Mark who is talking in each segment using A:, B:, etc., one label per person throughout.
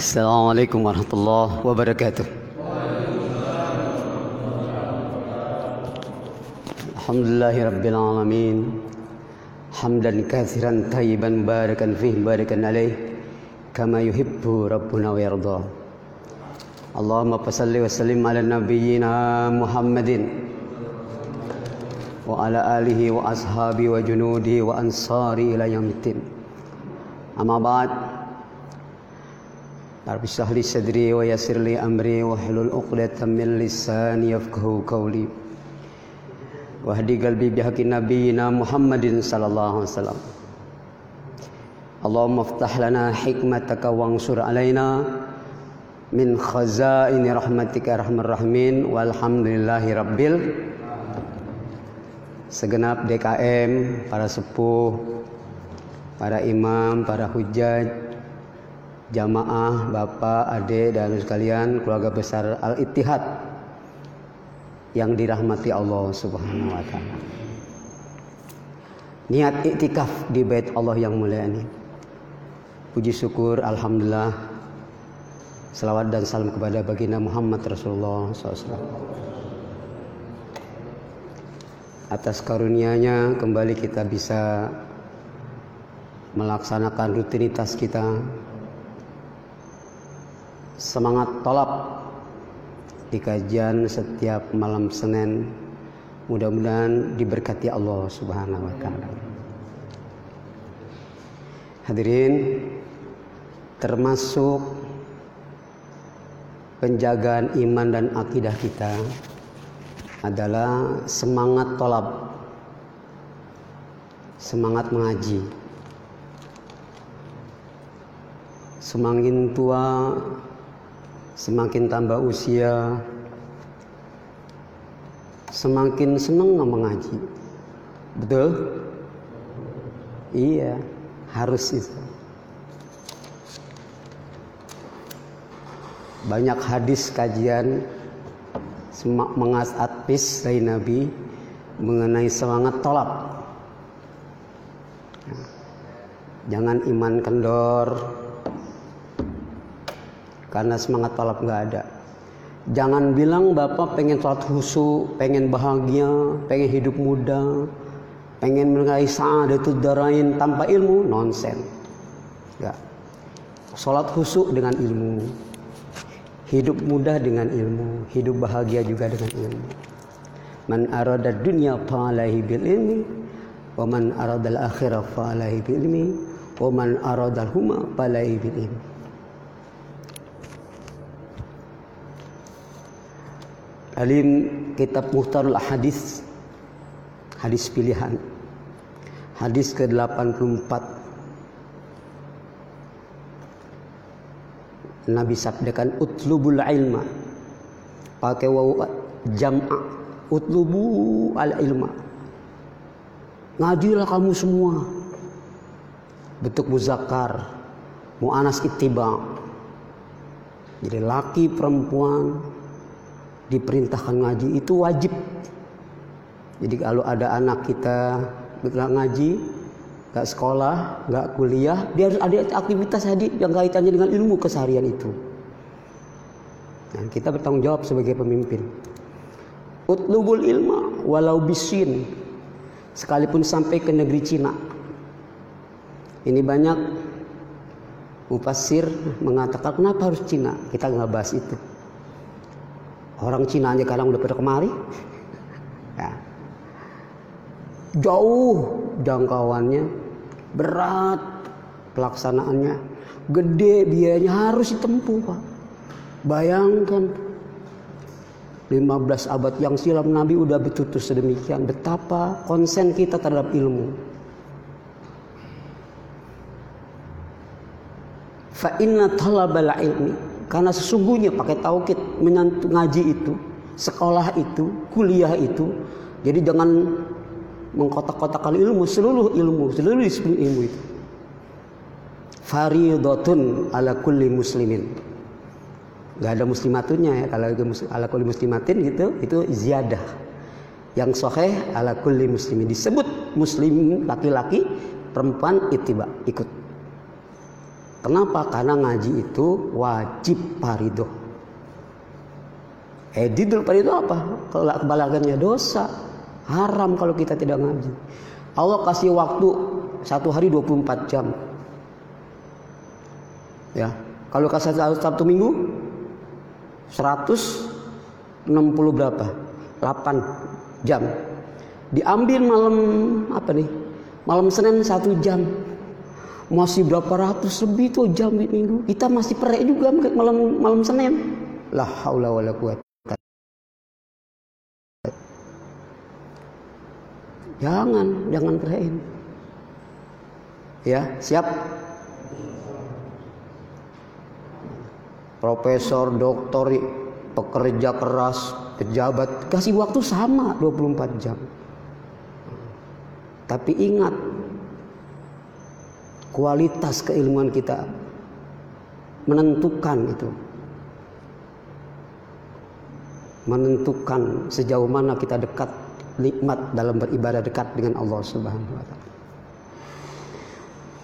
A: السلام عليكم ورحمة الله وبركاته الحمد لله رب العالمين حمدا كثيرا طيبا باركا فيه باركا عليه كما يحب ربنا ويرضى اللهم صل وسلم على نبينا محمد وعلى آله وأصحابه وجنوده وأنصاره إلى يوم الدين أما بعد Rabbi shrah li sadri wa yassir li amri wa hlul 'uqdatam min lisani yafqahu qawli. Wahdi qalbi bihaqqi nabiyyina Muhammadin sallallahu alaihi wasallam. Allahumma iftah lana hikmataka wangsur alaina min khazaini rahmatika ya rahman rahimin walhamdulillahi rabbil segenap DKM, para sepuh, para imam, para hujjah jamaah, bapak, adik, dan sekalian keluarga besar Al-Ittihad yang dirahmati Allah Subhanahu wa taala. Niat iktikaf di bait Allah yang mulia ini. Puji syukur alhamdulillah. Salawat dan salam kepada baginda Muhammad Rasulullah SAW. Atas karunia-Nya kembali kita bisa melaksanakan rutinitas kita. Semangat tolap di kajian setiap malam Senin. Mudah-mudahan diberkati Allah Subhanahu wa taala. Hadirin termasuk penjagaan iman dan akidah kita adalah semangat tolab semangat mengaji semakin tua semakin tambah usia semakin senang mengaji betul? Iya harus itu. Banyak hadis kajian mengas atpis dari Nabi mengenai semangat tolak. Jangan iman kendor karena semangat tolak nggak ada. Jangan bilang bapak pengen sholat husu, pengen bahagia, pengen hidup muda, pengen meraih itu darain tanpa ilmu, nonsen. Ya. Sholat husu dengan ilmu, Hidup mudah dengan ilmu, hidup bahagia juga dengan ilmu. Man arada dunya fa'alaihi bil ilmi, wa man arada al akhirah fa'alaihi bil ilmi, wa man arada huma fa'alaihi bil ilmi. Alim kitab Muhtarul Hadis hadis pilihan. Hadis ke-84. Nabi sabdakan utlubul ilma. Pakai wawu jam'a. Utlubu al ilma ngajilah kamu semua. Bentuk muzakkar. Mu'anas ittiba. Jadi laki perempuan diperintahkan ngaji itu wajib jadi kalau ada anak kita ngaji nggak sekolah, nggak kuliah, dia harus ada aktivitas tadi yang kaitannya dengan ilmu keseharian itu. Dan kita bertanggung jawab sebagai pemimpin. Utlubul ilma walau bisin sekalipun sampai ke negeri Cina. Ini banyak mufasir mengatakan kenapa harus Cina? Kita nggak bahas itu. Orang Cina aja kadang udah pada kemari. Ya. Jauh jangkauannya, berat pelaksanaannya, gede biayanya harus ditempuh Pak. Bayangkan 15 abad yang silam Nabi udah betutur sedemikian betapa konsen kita terhadap ilmu. Fa inna talabal ilmi karena sesungguhnya pakai taukid ngaji itu, sekolah itu, kuliah itu. Jadi jangan mengkotak-kotakan ilmu seluruh ilmu seluruh disiplin ilmu itu. Faridatun ala kulli muslimin. Nggak ada muslimatunnya ya kalau ala kulli muslimatin gitu itu ziyadah. Yang sahih ala kulli muslimin. Disebut muslim laki-laki perempuan itiba ikut Kenapa? Karena ngaji itu wajib parido. Edidul parido apa? Kalau kebalagannya dosa. Haram kalau kita tidak ngaji. Allah kasih waktu satu hari 24 jam. Ya, kalau kasih Sabtu Minggu 160 berapa? 8 jam. Diambil malam apa nih? Malam Senin satu jam masih berapa ratus lebih tuh jam di minggu. Kita masih perek juga malam malam Senin. Lah haula wala quwata jangan jangan perekin ya siap. Profesor doktor pekerja keras pejabat kasih waktu sama 24 jam. Tapi ingat kualitas keilmuan kita menentukan itu menentukan sejauh mana kita dekat nikmat dalam beribadah dekat dengan Allah Subhanahu wa taala.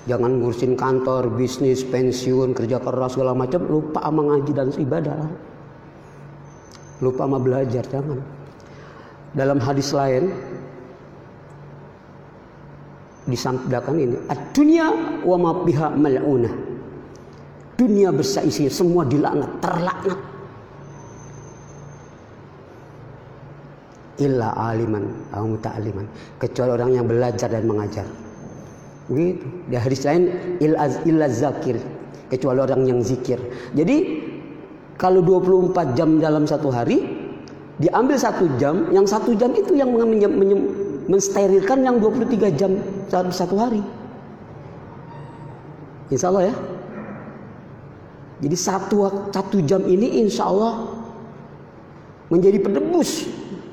A: Jangan ngurusin kantor, bisnis, pensiun, kerja keras segala macam lupa sama ngaji dan ibadah. Lupa sama belajar, jangan. Dalam hadis lain disabdakan ini dunia wa ma biha mal'unah. Dunia bersaisi semua dilaknat terlaknat. Illa aliman atau muta'aliman. Kecuali orang yang belajar dan mengajar. Begitu. Di hadis lain illa zakir. Kecuali orang yang zikir. Jadi kalau 24 jam dalam satu hari diambil satu jam yang satu jam itu yang mensterilkan yang 23 jam satu, satu hari. Insya Allah ya. Jadi satu satu jam ini insya Allah menjadi penebus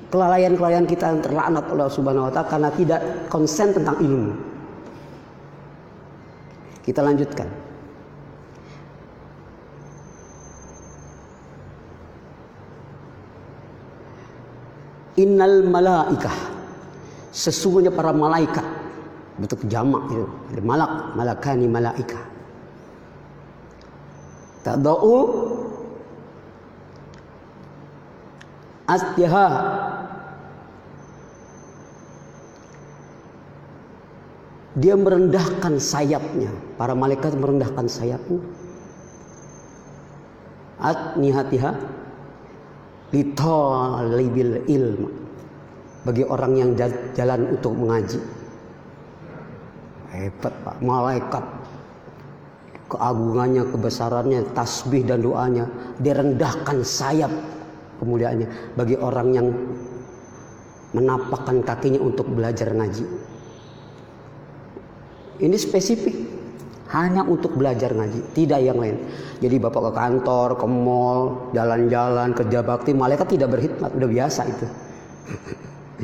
A: kelalaian-kelalaian kita yang terlaknat oleh Subhanahu Wa Taala karena tidak konsen tentang ilmu. Kita lanjutkan. Innal malaikah sesungguhnya para malaikat bentuk jamak itu malak. Malakani malaika. Tadau astiha. Dia merendahkan sayapnya. Para malaikat merendahkan sayapnya. At nihatiha litalibil ilm bagi orang yang jalan untuk mengaji Hebat Pak, malaikat. Keagungannya, kebesarannya, tasbih dan doanya direndahkan sayap kemuliaannya bagi orang yang menapakkan kakinya untuk belajar ngaji. Ini spesifik hanya untuk belajar ngaji, tidak yang lain. Jadi bapak ke kantor, ke mall, jalan-jalan, kerja bakti, malaikat tidak berkhidmat, udah biasa itu.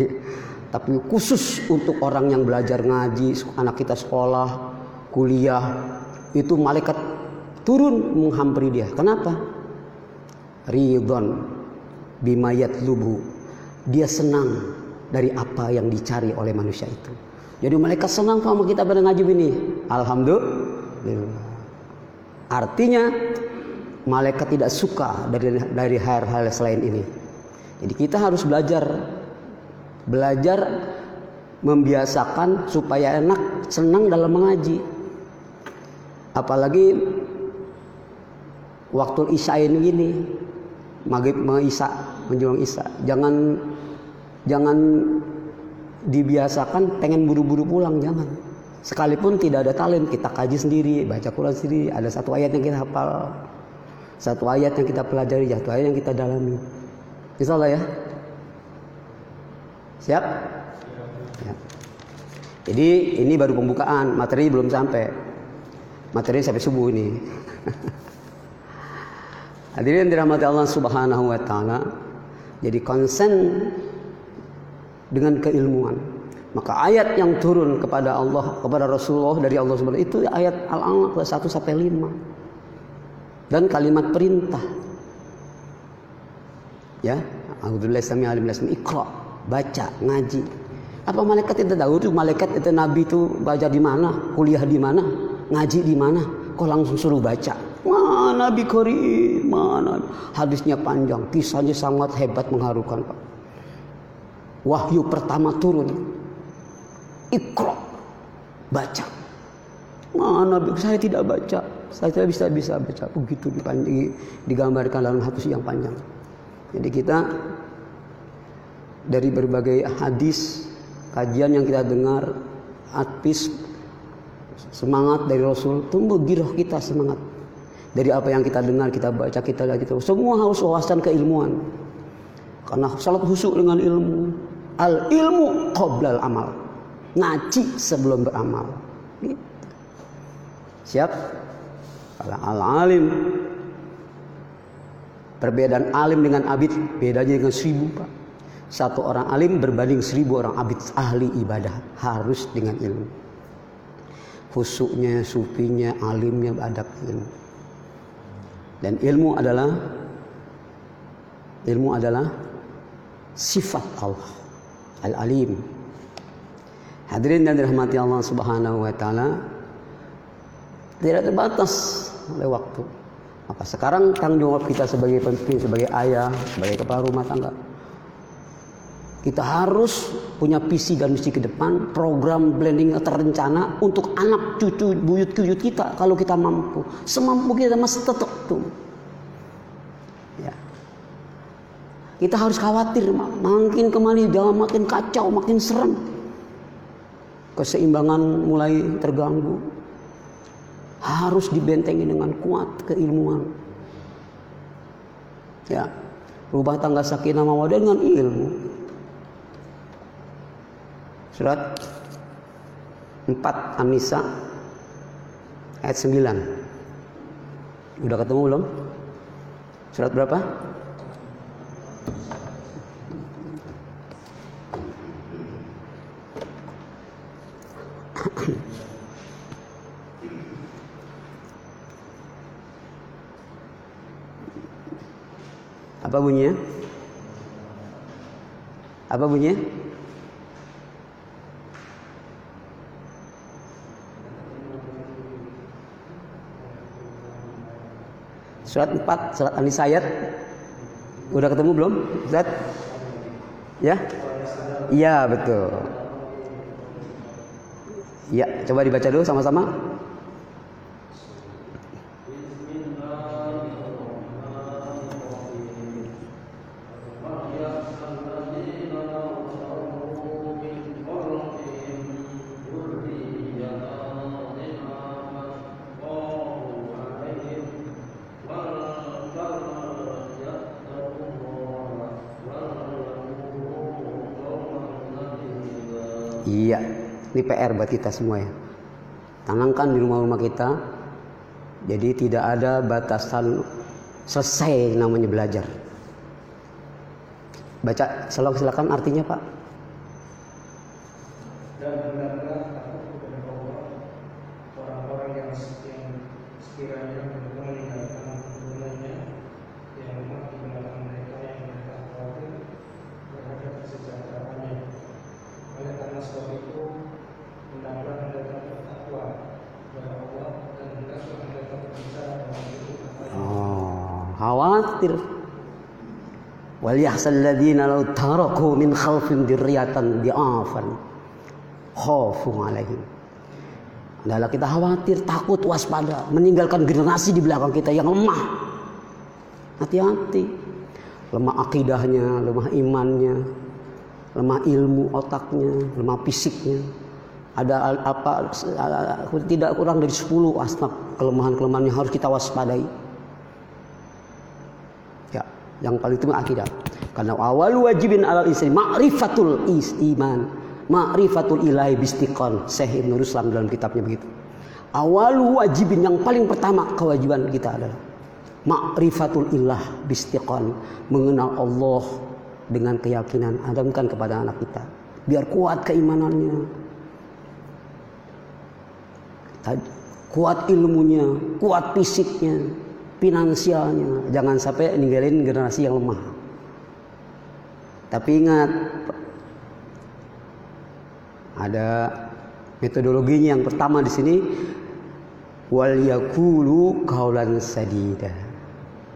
A: Tapi khusus untuk orang yang belajar ngaji, anak kita sekolah, kuliah, itu malaikat turun menghampiri dia. Kenapa? Ridon bimayat lubu. Dia senang dari apa yang dicari oleh manusia itu. Jadi malaikat senang sama kita pada ngaji ini. Alhamdulillah. Artinya malaikat tidak suka dari dari hal-hal selain ini. Jadi kita harus belajar Belajar membiasakan supaya enak, senang dalam mengaji. Apalagi waktu isya ini gini, maghrib isya menjelang isya. Jangan jangan dibiasakan pengen buru-buru pulang, jangan. Sekalipun tidak ada talent, kita kaji sendiri, baca Quran sendiri, ada satu ayat yang kita hafal, satu ayat yang kita pelajari, satu ayat yang kita dalami. Allah ya. Siap? Ya. Jadi ini baru pembukaan, materi belum sampai. Materi sampai subuh ini. Hadirin dirahmati Allah Subhanahu wa taala. Jadi konsen dengan keilmuan. Maka ayat yang turun kepada Allah, kepada Rasulullah dari Allah Subhanahu itu ayat Al-Alaq 1 sampai 5. Dan kalimat perintah. Ya, Alhamdulillah sami alim baca, ngaji. Apa malaikat itu tahu tuh malaikat itu nabi itu baca di mana, kuliah di mana, ngaji di mana, kau langsung suruh baca. Mana Nabi Karim, mana hadisnya panjang, kisahnya sangat hebat mengharukan Pak. Wahyu pertama turun, ikro, baca. Mana saya tidak baca, saya tidak bisa bisa baca. Begitu digambarkan dalam hadis yang panjang. Jadi kita dari berbagai hadis, kajian yang kita dengar, advis semangat dari Rasul tumbuh giroh kita semangat. Dari apa yang kita dengar kita baca kita lihat itu semua harus wawasan keilmuan. Karena salat husuk dengan ilmu. Al ilmu qoblal amal. Ngaji sebelum beramal. Gitu. siap? Kalau al alim. Perbedaan alim dengan abid bedanya dengan seribu pak satu orang alim berbanding seribu orang abid ahli ibadah harus dengan ilmu khusuknya, sufinya, alimnya, adab ilmu. Dan ilmu adalah ilmu adalah sifat Allah Al-Alim. Hadirin dan dirahmati Allah Subhanahu wa taala tidak terbatas oleh waktu. Maka sekarang tanggung jawab kita sebagai pemimpin, sebagai ayah, sebagai kepala rumah tangga kita harus punya visi dan misi ke depan, program blending terencana untuk anak cucu buyut kuyut kita kalau kita mampu. Semampu kita masih tetap tuh. Ya. Kita harus khawatir makin kembali jangan makin kacau, makin serem. Keseimbangan mulai terganggu. Harus dibentengi dengan kuat keilmuan. Ya. Rubah tangga sakinah mawadah dengan ilmu Surat 4 An-Nisa ayat 9. Udah ketemu belum? Surat berapa? Apa bunyinya? Apa bunyinya? Surat 4, surat ayat Udah ketemu belum? Ustaz? Ya? Iya, betul. Ya, coba dibaca dulu sama-sama. Ini PR buat kita semua ya. Tanamkan di rumah-rumah kita. Jadi tidak ada batasan selesai namanya belajar. Baca silakan artinya Pak. Khawatir wal yahsal ladzina law taraku min khalfin dirriyatan di'afan khafu alaihim adalah kita khawatir, takut, waspada, meninggalkan generasi di belakang kita yang lemah. Hati-hati. Lemah akidahnya, lemah imannya, lemah ilmu otaknya, lemah fisiknya. Ada apa tidak kurang dari 10 asnaf kelemahan-kelemahan yang harus kita waspadai. Yang paling itu akidah. Karena awal wajibin alal istri ma'rifatul iman. Ma'rifatul ilahi bistiqon. Syekh Ibn Ruslan dalam kitabnya begitu. Awal wajibin yang paling pertama kewajiban kita adalah ma'rifatul ilah bistiqon. Mengenal Allah dengan keyakinan. Adamkan kepada anak kita. Biar kuat keimanannya. Kuat ilmunya, kuat fisiknya, finansialnya. Jangan sampai ninggalin generasi yang lemah. Tapi ingat, ada metodologinya yang pertama di sini. Wal yakulu qaulan sadida.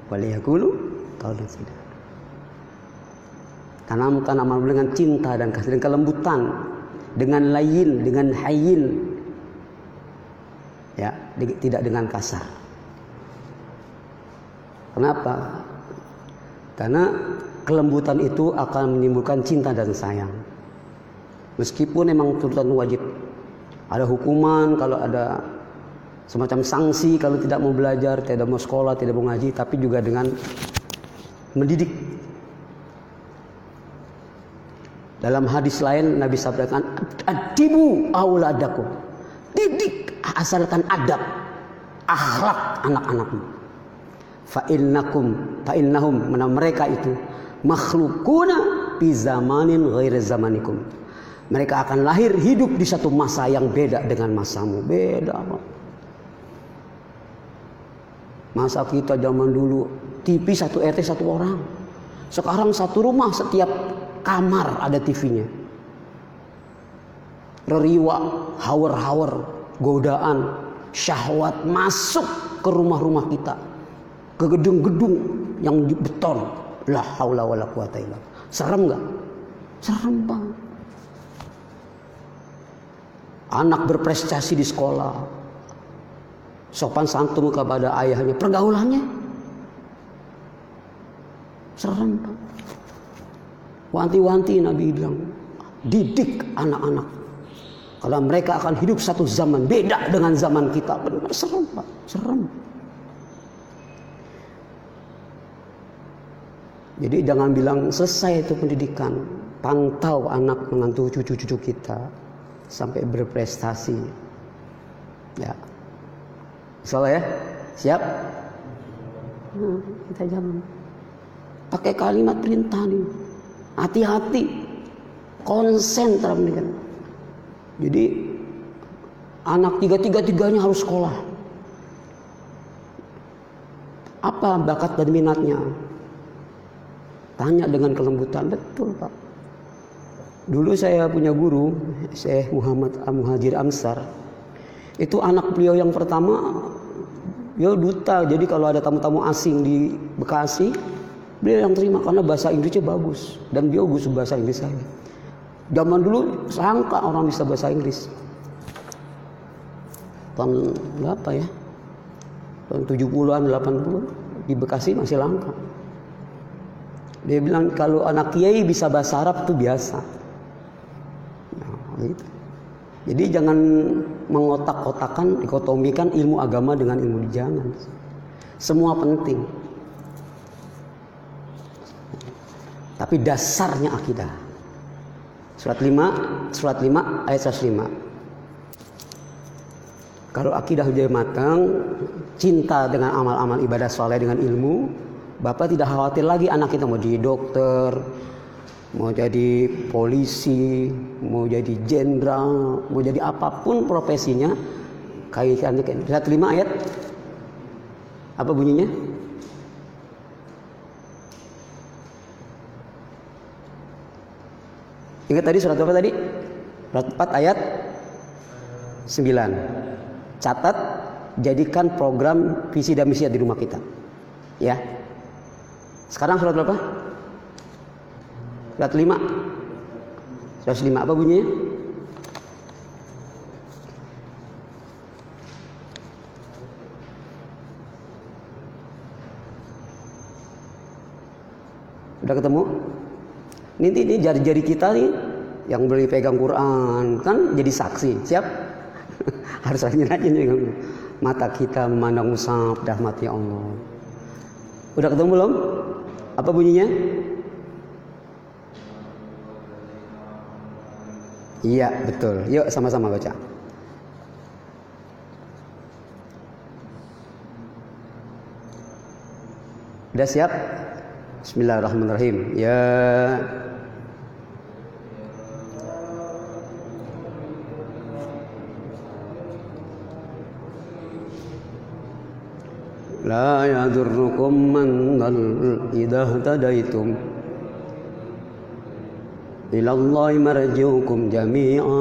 A: Wal yakulu qaulan sadida. Tanamkan amal dengan cinta dan kasih dan kelembutan. Dengan lain dengan hayin ya tidak dengan kasar kenapa karena kelembutan itu akan menimbulkan cinta dan sayang meskipun memang tuntutan wajib ada hukuman kalau ada semacam sanksi kalau tidak mau belajar, tidak mau sekolah, tidak mau ngaji, tapi juga dengan mendidik. Dalam hadis lain Nabi sabdakan, "Adibu auladakum." Didik asalkan adab, akhlak anak-anakmu. Fa innakum fa innahum mereka itu makhlukuna fi zamanin ghairi zamanikum. Mereka akan lahir hidup di satu masa yang beda dengan masamu. Beda. Masa kita zaman dulu TV satu RT satu orang. Sekarang satu rumah setiap kamar ada TV-nya. Reriwa, hawer-hawer, godaan, syahwat masuk ke rumah-rumah kita. Ke gedung-gedung yang beton. La haula wala quwata illa. Serem nggak? Serem banget. Anak berprestasi di sekolah, sopan santun kepada ayahnya, pergaulannya serem Pak. Wanti-wanti Nabi bilang, didik anak-anak. Kalau mereka akan hidup satu zaman beda dengan zaman kita, benar serem Pak, serem. Jadi jangan bilang selesai itu pendidikan. Pantau anak menantu cucu-cucu kita sampai berprestasi. Ya, Salah ya? Siap? Nah, kita jangan pakai kalimat perintah nih. Hati-hati. Konsen terhadap Jadi anak tiga-tiga-tiganya harus sekolah. Apa bakat dan minatnya? Tanya dengan kelembutan, betul Pak. Dulu saya punya guru, Syekh Muhammad Muhajir Amsar. Itu anak beliau yang pertama Beliau duta, jadi kalau ada tamu-tamu asing di Bekasi, beliau yang terima karena bahasa Inggrisnya bagus dan beliau bagus bahasa Inggris saya. Zaman dulu sangka orang bisa bahasa Inggris. Tahun berapa ya? Tahun 70-an, 80 di Bekasi masih langka. Dia bilang kalau anak kiai bisa bahasa Arab itu biasa. Nah, gitu. Jadi jangan mengotak-kotakan, dikotomikan ilmu agama dengan ilmu jangan. Semua penting. Tapi dasarnya akidah. Surat 5, surat 5 ayat 105. Kalau akidah sudah matang, cinta dengan amal-amal ibadah soleh dengan ilmu, Bapak tidak khawatir lagi anak kita mau jadi dokter, mau jadi polisi, mau jadi jenderal, mau jadi apa pun profesinya, kaitannya. Lihat lima ayat. Apa bunyinya? Ingat tadi surat apa tadi? Surat 4 ayat 9. Catat, jadikan program visi dan misi di rumah kita. Ya. Sekarang surat berapa? Surat 5 105 apa bunyinya? Udah ketemu? Ini, ini jari-jari kita nih yang beli pegang Quran kan jadi saksi. Siap? Harus rajin rajin juga. Mata kita memandang musab rahmatnya Allah. Udah ketemu belum? Apa bunyinya? Iya, betul. Yuk sama-sama baca. Udah siap? Bismillahirrahmanirrahim. Ya La yadurrukum man idza tadaitum ilallahi marjiukum jami'a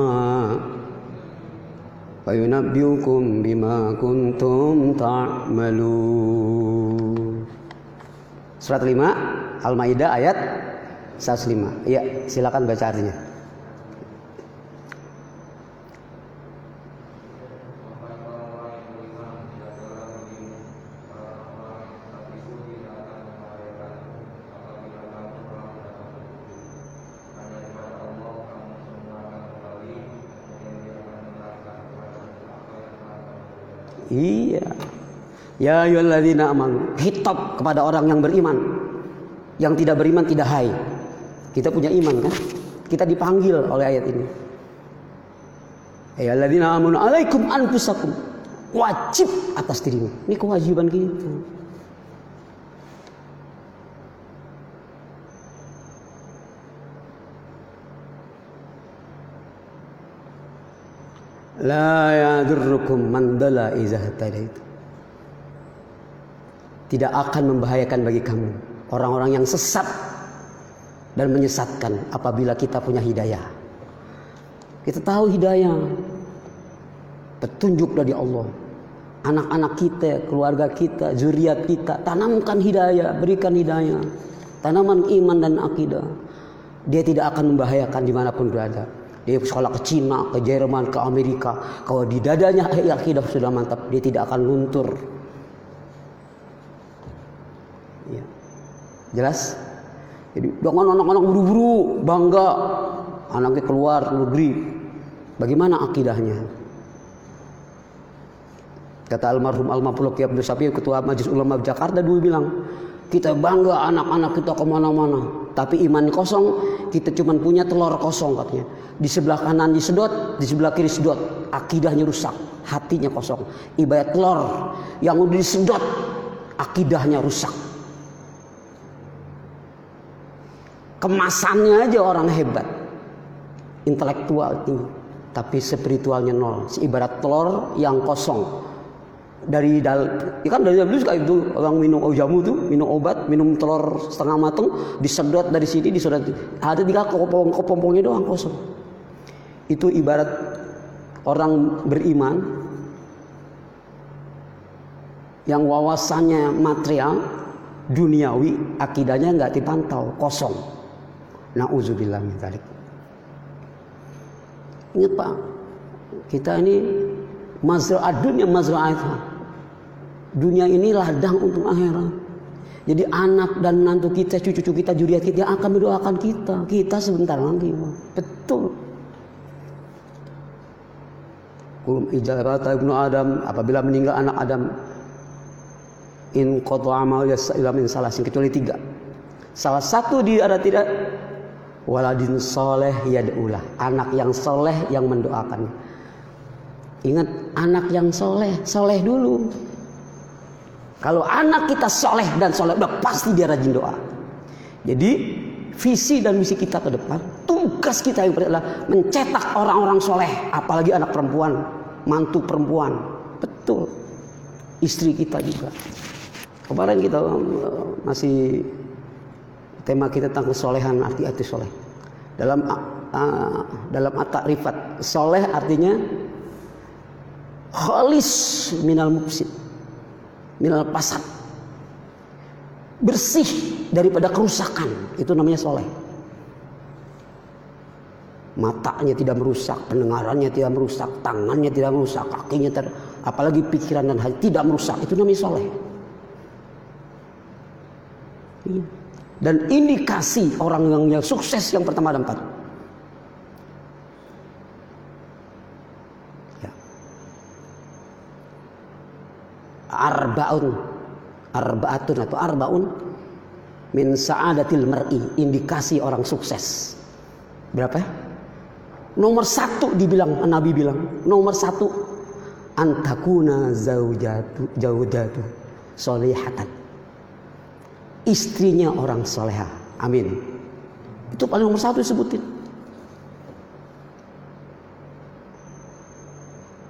A: وينبئكم بما كنتم تعملون Surat 5 Al-Maidah ayat 105. Iya, silakan baca artinya. Iya. Ya ayyuhalladzina amanu. Hitop kepada orang yang beriman. Yang tidak beriman tidak hai. Kita punya iman kan? Kita dipanggil oleh ayat ini. Ya ayyuhalladzina amanu alaikum anfusakum. Wajib atas dirimu. Ini kewajiban kita. La yadurrukum man dala itu. Tidak akan membahayakan bagi kamu orang-orang yang sesat dan menyesatkan apabila kita punya hidayah. Kita tahu hidayah petunjuk dari Allah. Anak-anak kita, keluarga kita, zuriat kita, tanamkan hidayah, berikan hidayah. Tanaman iman dan akidah. Dia tidak akan membahayakan di mana pun berada. Dia sekolah ke Cina, ke Jerman, ke Amerika. Kalau di dadanya akidah sudah mantap, dia tidak akan luntur. Ya. Jelas? Jadi dengan anak-anak buru-buru bangga anaknya keluar negeri. Bagaimana akidahnya? Kata almarhum Almarhum Kiai Abdul Sapi, Ketua Majelis Ulama Jakarta dulu bilang, kita bangga anak-anak kita ke mana-mana. Tapi iman kosong, kita cuma punya telur kosong katanya. Di sebelah kanan disedot, di sebelah kiri sedot. Akidahnya rusak, hatinya kosong. Ibarat telur yang udah disedot, akidahnya rusak. Kemasannya aja orang hebat. Intelektual tinggi. Tapi spiritualnya nol. Ibarat telur yang kosong dari dal ya kan dari dulu suka itu orang minum jamu tuh minum obat minum telur setengah matang disedot dari sini disedot. Ada tiga kopong kepompongnya doang kosong. Itu ibarat orang beriman yang wawasannya material duniawi akidahnya nggak dipantau kosong. Nauzubillah min ingat pak kita ini mazra'at dunia mazra'at Dunia ini ladang untuk akhirat. Jadi anak dan nantu kita, cucu-cucu kita, juriat kita akan mendoakan kita. Kita sebentar lagi. Betul. Kulum ijarata ibnu Adam apabila meninggal anak Adam in qata amal ila min salasin kecuali tiga. Salah satu di ada tidak waladin soleh yad'ulah anak yang soleh yang mendoakan. Ingat anak yang soleh, soleh dulu. Kalau anak kita soleh dan soleh, udah pasti dia rajin doa. Jadi visi dan misi kita ke depan, tugas kita yang adalah mencetak orang-orang soleh, apalagi anak perempuan, mantu perempuan. Betul. Istri kita juga. Kemarin kita uh, masih tema kita tentang kesolehan arti-arti soleh. Dalam uh, dalam at-ta'rifat soleh artinya khalis minal mufsid minal pasat bersih daripada kerusakan. Itu namanya soleh. Matanya tidak merusak pendengarannya tidak merusak tangannya tidak merusak kakinya ter apalagi pikiran dan hati tidak merusak. Itu namanya soleh. Iya. dan indikasi orang yang, sukses yang pertama dan empat arbaun. Arbaatun atau arbaun min sa'adatil mar'i indikasi orang sukses. Berapa? Nomor satu dibilang Nabi bilang. Nomor satu antakuna zaujatu jaudatu solehatan istrinya orang soleha. Amin. Itu paling nomor satu disebutin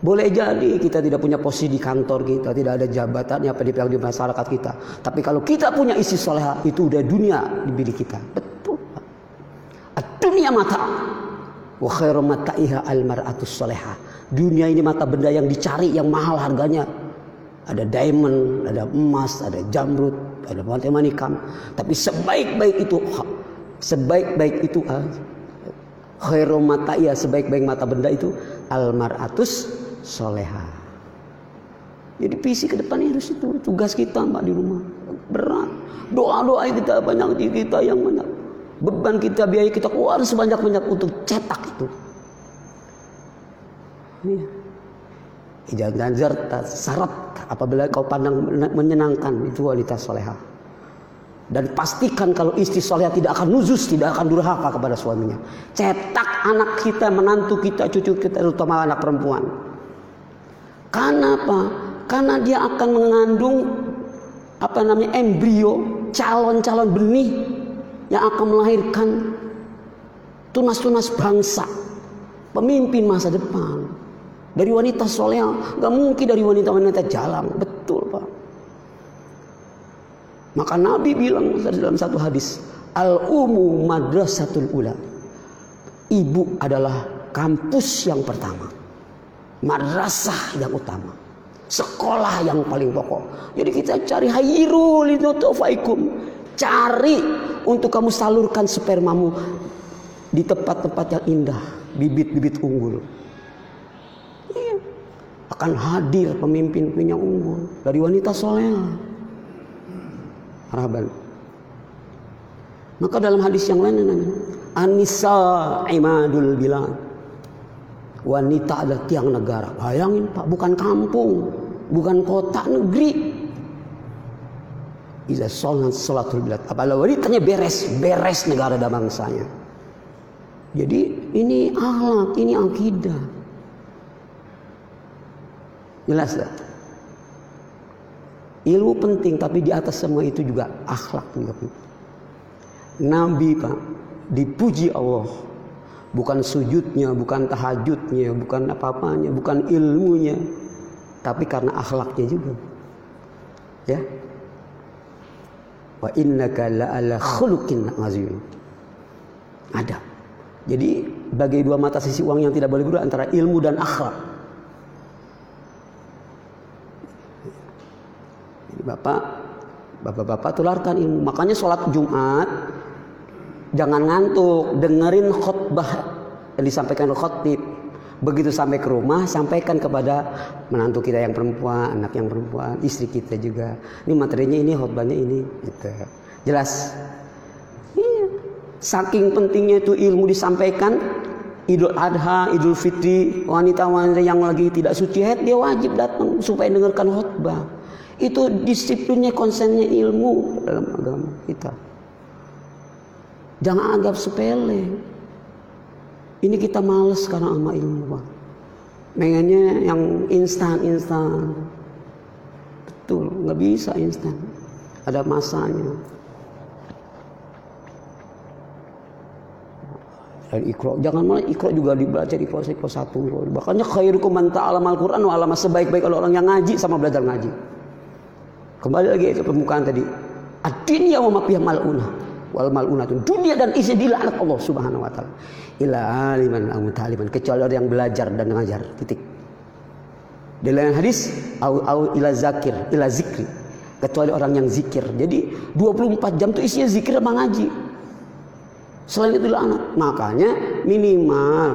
A: Boleh jadi kita tidak punya posisi di kantor kita, tidak ada jabatannya apa di di masyarakat kita. Tapi kalau kita punya isi soleha, itu udah dunia di bilik kita. Betul. Dunia mata. wa khairu mata'iha al mar'atus soleha. Dunia ini mata benda yang dicari yang mahal harganya. Ada diamond, ada emas, ada jamrut, ada batu manikam. Tapi sebaik-baik itu sebaik-baik itu ah, khairu mata'iha sebaik-baik mata benda itu al mar'atus soleha. Jadi visi ke depan harus itu tugas kita mbak di rumah berat. Doa-doa kita banyak di kita yang banyak. Beban kita, biaya kita keluar sebanyak-banyak untuk cetak itu. Iya. Jangan zarta syarat apabila kau pandang menyenangkan itu wanita soleha. Dan pastikan kalau istri soleha tidak akan nuzus, tidak akan durhaka kepada suaminya. Cetak anak kita, menantu kita, cucu kita, terutama anak perempuan. Karena apa? Karena dia akan mengandung apa namanya embrio, calon-calon benih yang akan melahirkan tunas-tunas bangsa, pemimpin masa depan. Dari wanita soleh, nggak mungkin dari wanita-wanita jalan, betul pak. Maka Nabi bilang dalam satu hadis, al umu madrasatul ula. Ibu adalah kampus yang pertama, madrasah yang utama sekolah yang paling pokok. Jadi kita cari hayrul linutufaikum. Cari untuk kamu salurkan spermamu di tempat-tempat yang indah, bibit-bibit unggul. Iya. Akan hadir pemimpin yang unggul dari wanita soleh. Harapan. Maka dalam hadis yang lain namanya Anissa imadul bilad. Wanita adalah tiang negara. Bayangin Pak, bukan kampung bukan kota negeri. Iza sholat sholatul bilad. Apalagi wanitanya beres, beres negara dan bangsanya. Jadi ini akhlak, ini akidah. Jelas tak? Ilmu penting, tapi di atas semua itu juga akhlak juga penting. Nabi pak dipuji Allah bukan sujudnya, bukan tahajudnya, bukan apa-apanya, bukan ilmunya, tapi karena akhlaknya juga. Ya. Wa innaka la'ala khuluqin azim. Ada. Jadi bagi dua mata sisi uang yang tidak boleh berubah antara ilmu dan akhlak. Jadi Bapak Bapak-bapak tularkan ilmu. Makanya sholat Jumat jangan ngantuk, dengerin khutbah yang disampaikan khotib. Begitu sampai ke rumah, sampaikan kepada menantu kita yang perempuan, anak yang perempuan, istri kita juga. Ini materinya ini, khotbahnya ini, gitu. Jelas? Iya. Saking pentingnya itu ilmu disampaikan, Idul Adha, Idul Fitri, wanita-wanita yang lagi tidak suci haid dia wajib datang supaya dengarkan khutbah. Itu disiplinnya, konsennya ilmu dalam agama kita. Jangan anggap sepele. Ini kita males karena sama ilmu Pak. Pengennya yang instan-instan. Betul, nggak bisa instan. Ada masanya. Dan ikro, jangan malah ikro juga dibaca di kelas kelas satu. Bahkannya khairukum man ta'allama al-Qur'an wa sebaik-baik kalau orang yang ngaji sama belajar ngaji. Kembali lagi itu pembukaan tadi. Ad-dunya wa ma mal'unah wal mal'unatun. Dunia dan isi dilaknat Allah Subhanahu wa taala. Ila aliman au taliman kecuali orang yang belajar dan mengajar. Titik. Di lain hadis au au ila zakir ila zikri. Kecuali orang yang zikir. Jadi 24 jam itu isinya zikir sama ngaji. Selain itu anak. Makanya minimal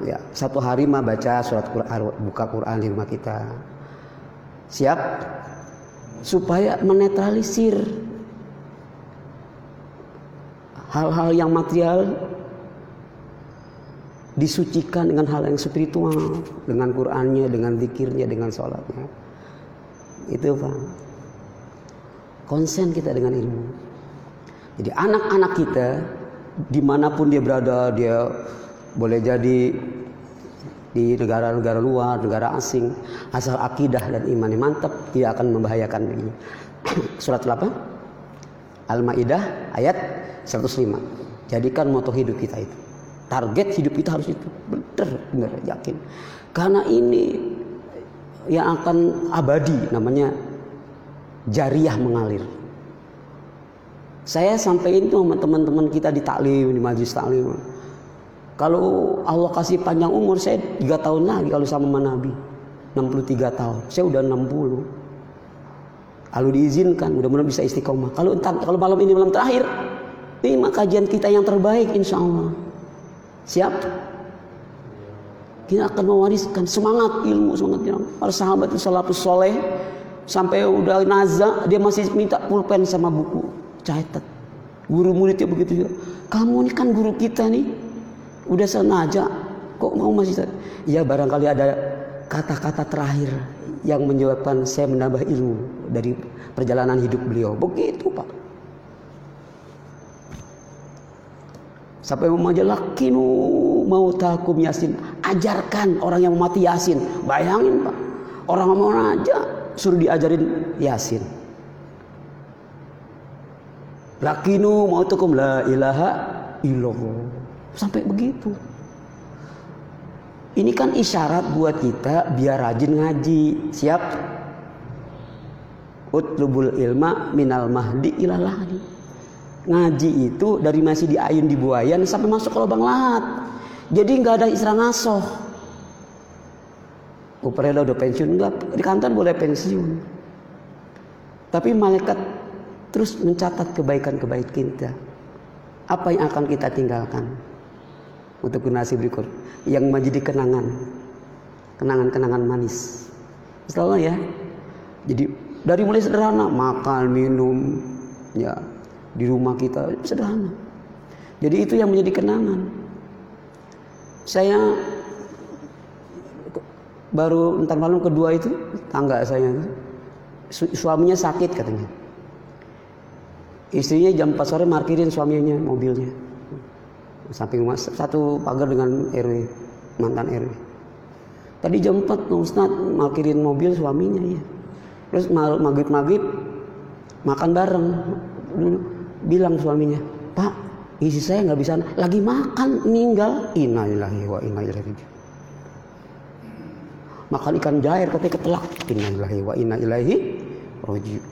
A: ya satu hari mah baca surat Quran buka Quran di rumah kita. Siap? Supaya menetralisir hal-hal yang material disucikan dengan hal yang spiritual, dengan Qur'annya, dengan zikirnya, dengan sholatnya. Itu Pak. Konsen kita dengan ilmu. Jadi anak-anak kita di mana pun dia berada, dia boleh jadi di negara-negara luar, negara asing, asal akidah dan imannya mantap, tidak akan membahayakan begini. Surat apa? Al-Maidah ayat 105. Jadikan moto hidup kita itu. Target hidup kita harus itu. Benar, benar, yakin. Karena ini yang akan abadi namanya jariah mengalir. Saya sampaikan itu sama teman-teman kita di taklim, di majlis taklim. Kalau Allah kasih panjang umur saya 3 tahun lagi kalau sama Nabi. 63 tahun. Saya udah 60. Kalau diizinkan, mudah-mudahan bisa istiqomah. Kalau entar, kalau malam ini malam terakhir, ini kajian kita yang terbaik insya Allah. Siap? Kita akan mewariskan semangat ilmu, semangat ilmu. Para sahabat salafus soleh, sampai udah naza, dia masih minta pulpen sama buku catat. Guru muridnya begitu juga. Kamu ini kan guru kita nih, udah senaja, kok mau masih? Ya barangkali ada kata-kata terakhir yang menyebabkan saya menambah ilmu dari perjalanan hidup beliau. Begitu Pak. Sampai lakinu mau takum yasin. Ajarkan orang yang mati yasin. Bayangin Pak. Orang mau aja suruh diajarin yasin. Lakinu mau takum la ilaha illallah. Sampai begitu. Ini kan isyarat buat kita biar rajin ngaji. Siap? Utlubul ilma minal mahdi ilalahdi. Ngaji itu dari masih di ayun di buayan sampai masuk ke lubang lahat. Jadi nggak ada istilah ngasoh. Upereda udah pensiun enggak? Di kantor boleh pensiun. Tapi malaikat terus mencatat kebaikan-kebaikan kita. Apa yang akan kita tinggalkan? untuk generasi berikut yang menjadi kenangan kenangan-kenangan manis selalu ya jadi dari mulai sederhana makan minum ya di rumah kita sederhana. Jadi itu yang menjadi kenangan. Saya baru entar malam kedua itu tangga saya suaminya sakit katanya. Istrinya jam 4 sore markirin suaminya mobilnya. Samping rumah satu pagar dengan RW mantan RW tadi jam 4 Ustaz markirin mobil suaminya ya terus maghrib maghrib makan bareng. Bilang suaminya Pak isi saya nggak bisa lagi makan meninggal. Innalillahi wa inna ilaihi makan ikan jair katanya ketelak. Innalillahi wa inna ilaihi rajiun.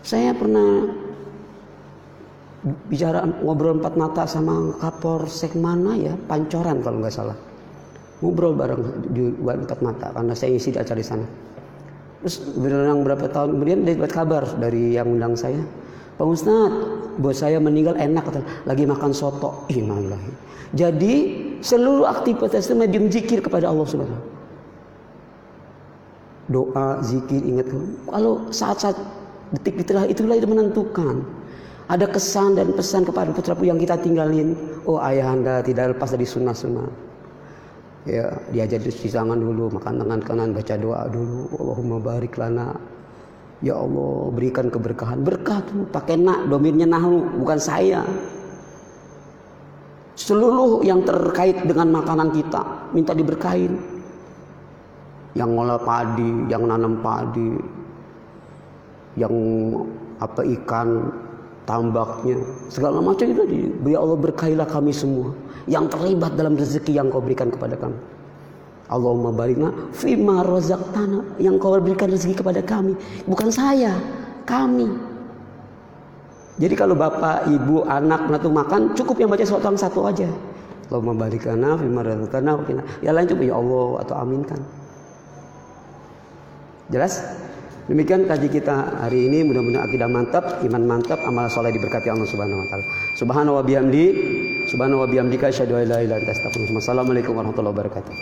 A: Saya pernah bicara ngobrol empat mata sama kapolsek mana ya pancoran kalau nggak salah. Ngobrol bareng di empat mata karena saya isi di acara di sana terus berenang berapa tahun kemudian dia dapat kabar dari yang undang saya. Pak Ustadz bos saya meninggal enak kata lagi makan soto. Innalillahi jadi seluruh aktivitas itu medium zikir kepada Allah Subhanahu doa zikir ingat kalau saat-saat detik itulah itulah itu menentukan. Ada kesan dan pesan kepada putra yang kita tinggalin. Oh ayah anda tidak lepas dari sunnah-sunnah. Ya, diajar cuci tangan dulu, makan tangan kanan, baca doa dulu. Allahumma barik lana. Ya Allah, berikan keberkahan. Berkah tuh pakai nak, domirnya nahu, bukan saya. Seluruh yang terkait dengan makanan kita minta diberkahin. Yang ngolah padi, yang nanam padi, yang apa ikan tambaknya, segala macam itu diberi Allah berkailah kami semua yang terlibat dalam rezeki yang kau berikan kepada kami. Allahumma barikna fima tanah yang kau berikan rezeki kepada kami, bukan saya, kami. Jadi kalau bapak, ibu, anak nanti makan cukup yang baca surat satu aja. Allahumma barikana fima tanah Ya lain coba ya Allah atau aminkan. Jelas? Demikian kaji kita hari ini mudah-mudahan akidah mantap, iman mantap, amal soleh diberkati Allah Subhanahu wa taala. Subhanahu wa bihamdi, subhanahu wa bihamdika asyhadu an la ilaha illa anta astaghfiruka wa warahmatullahi wabarakatuh.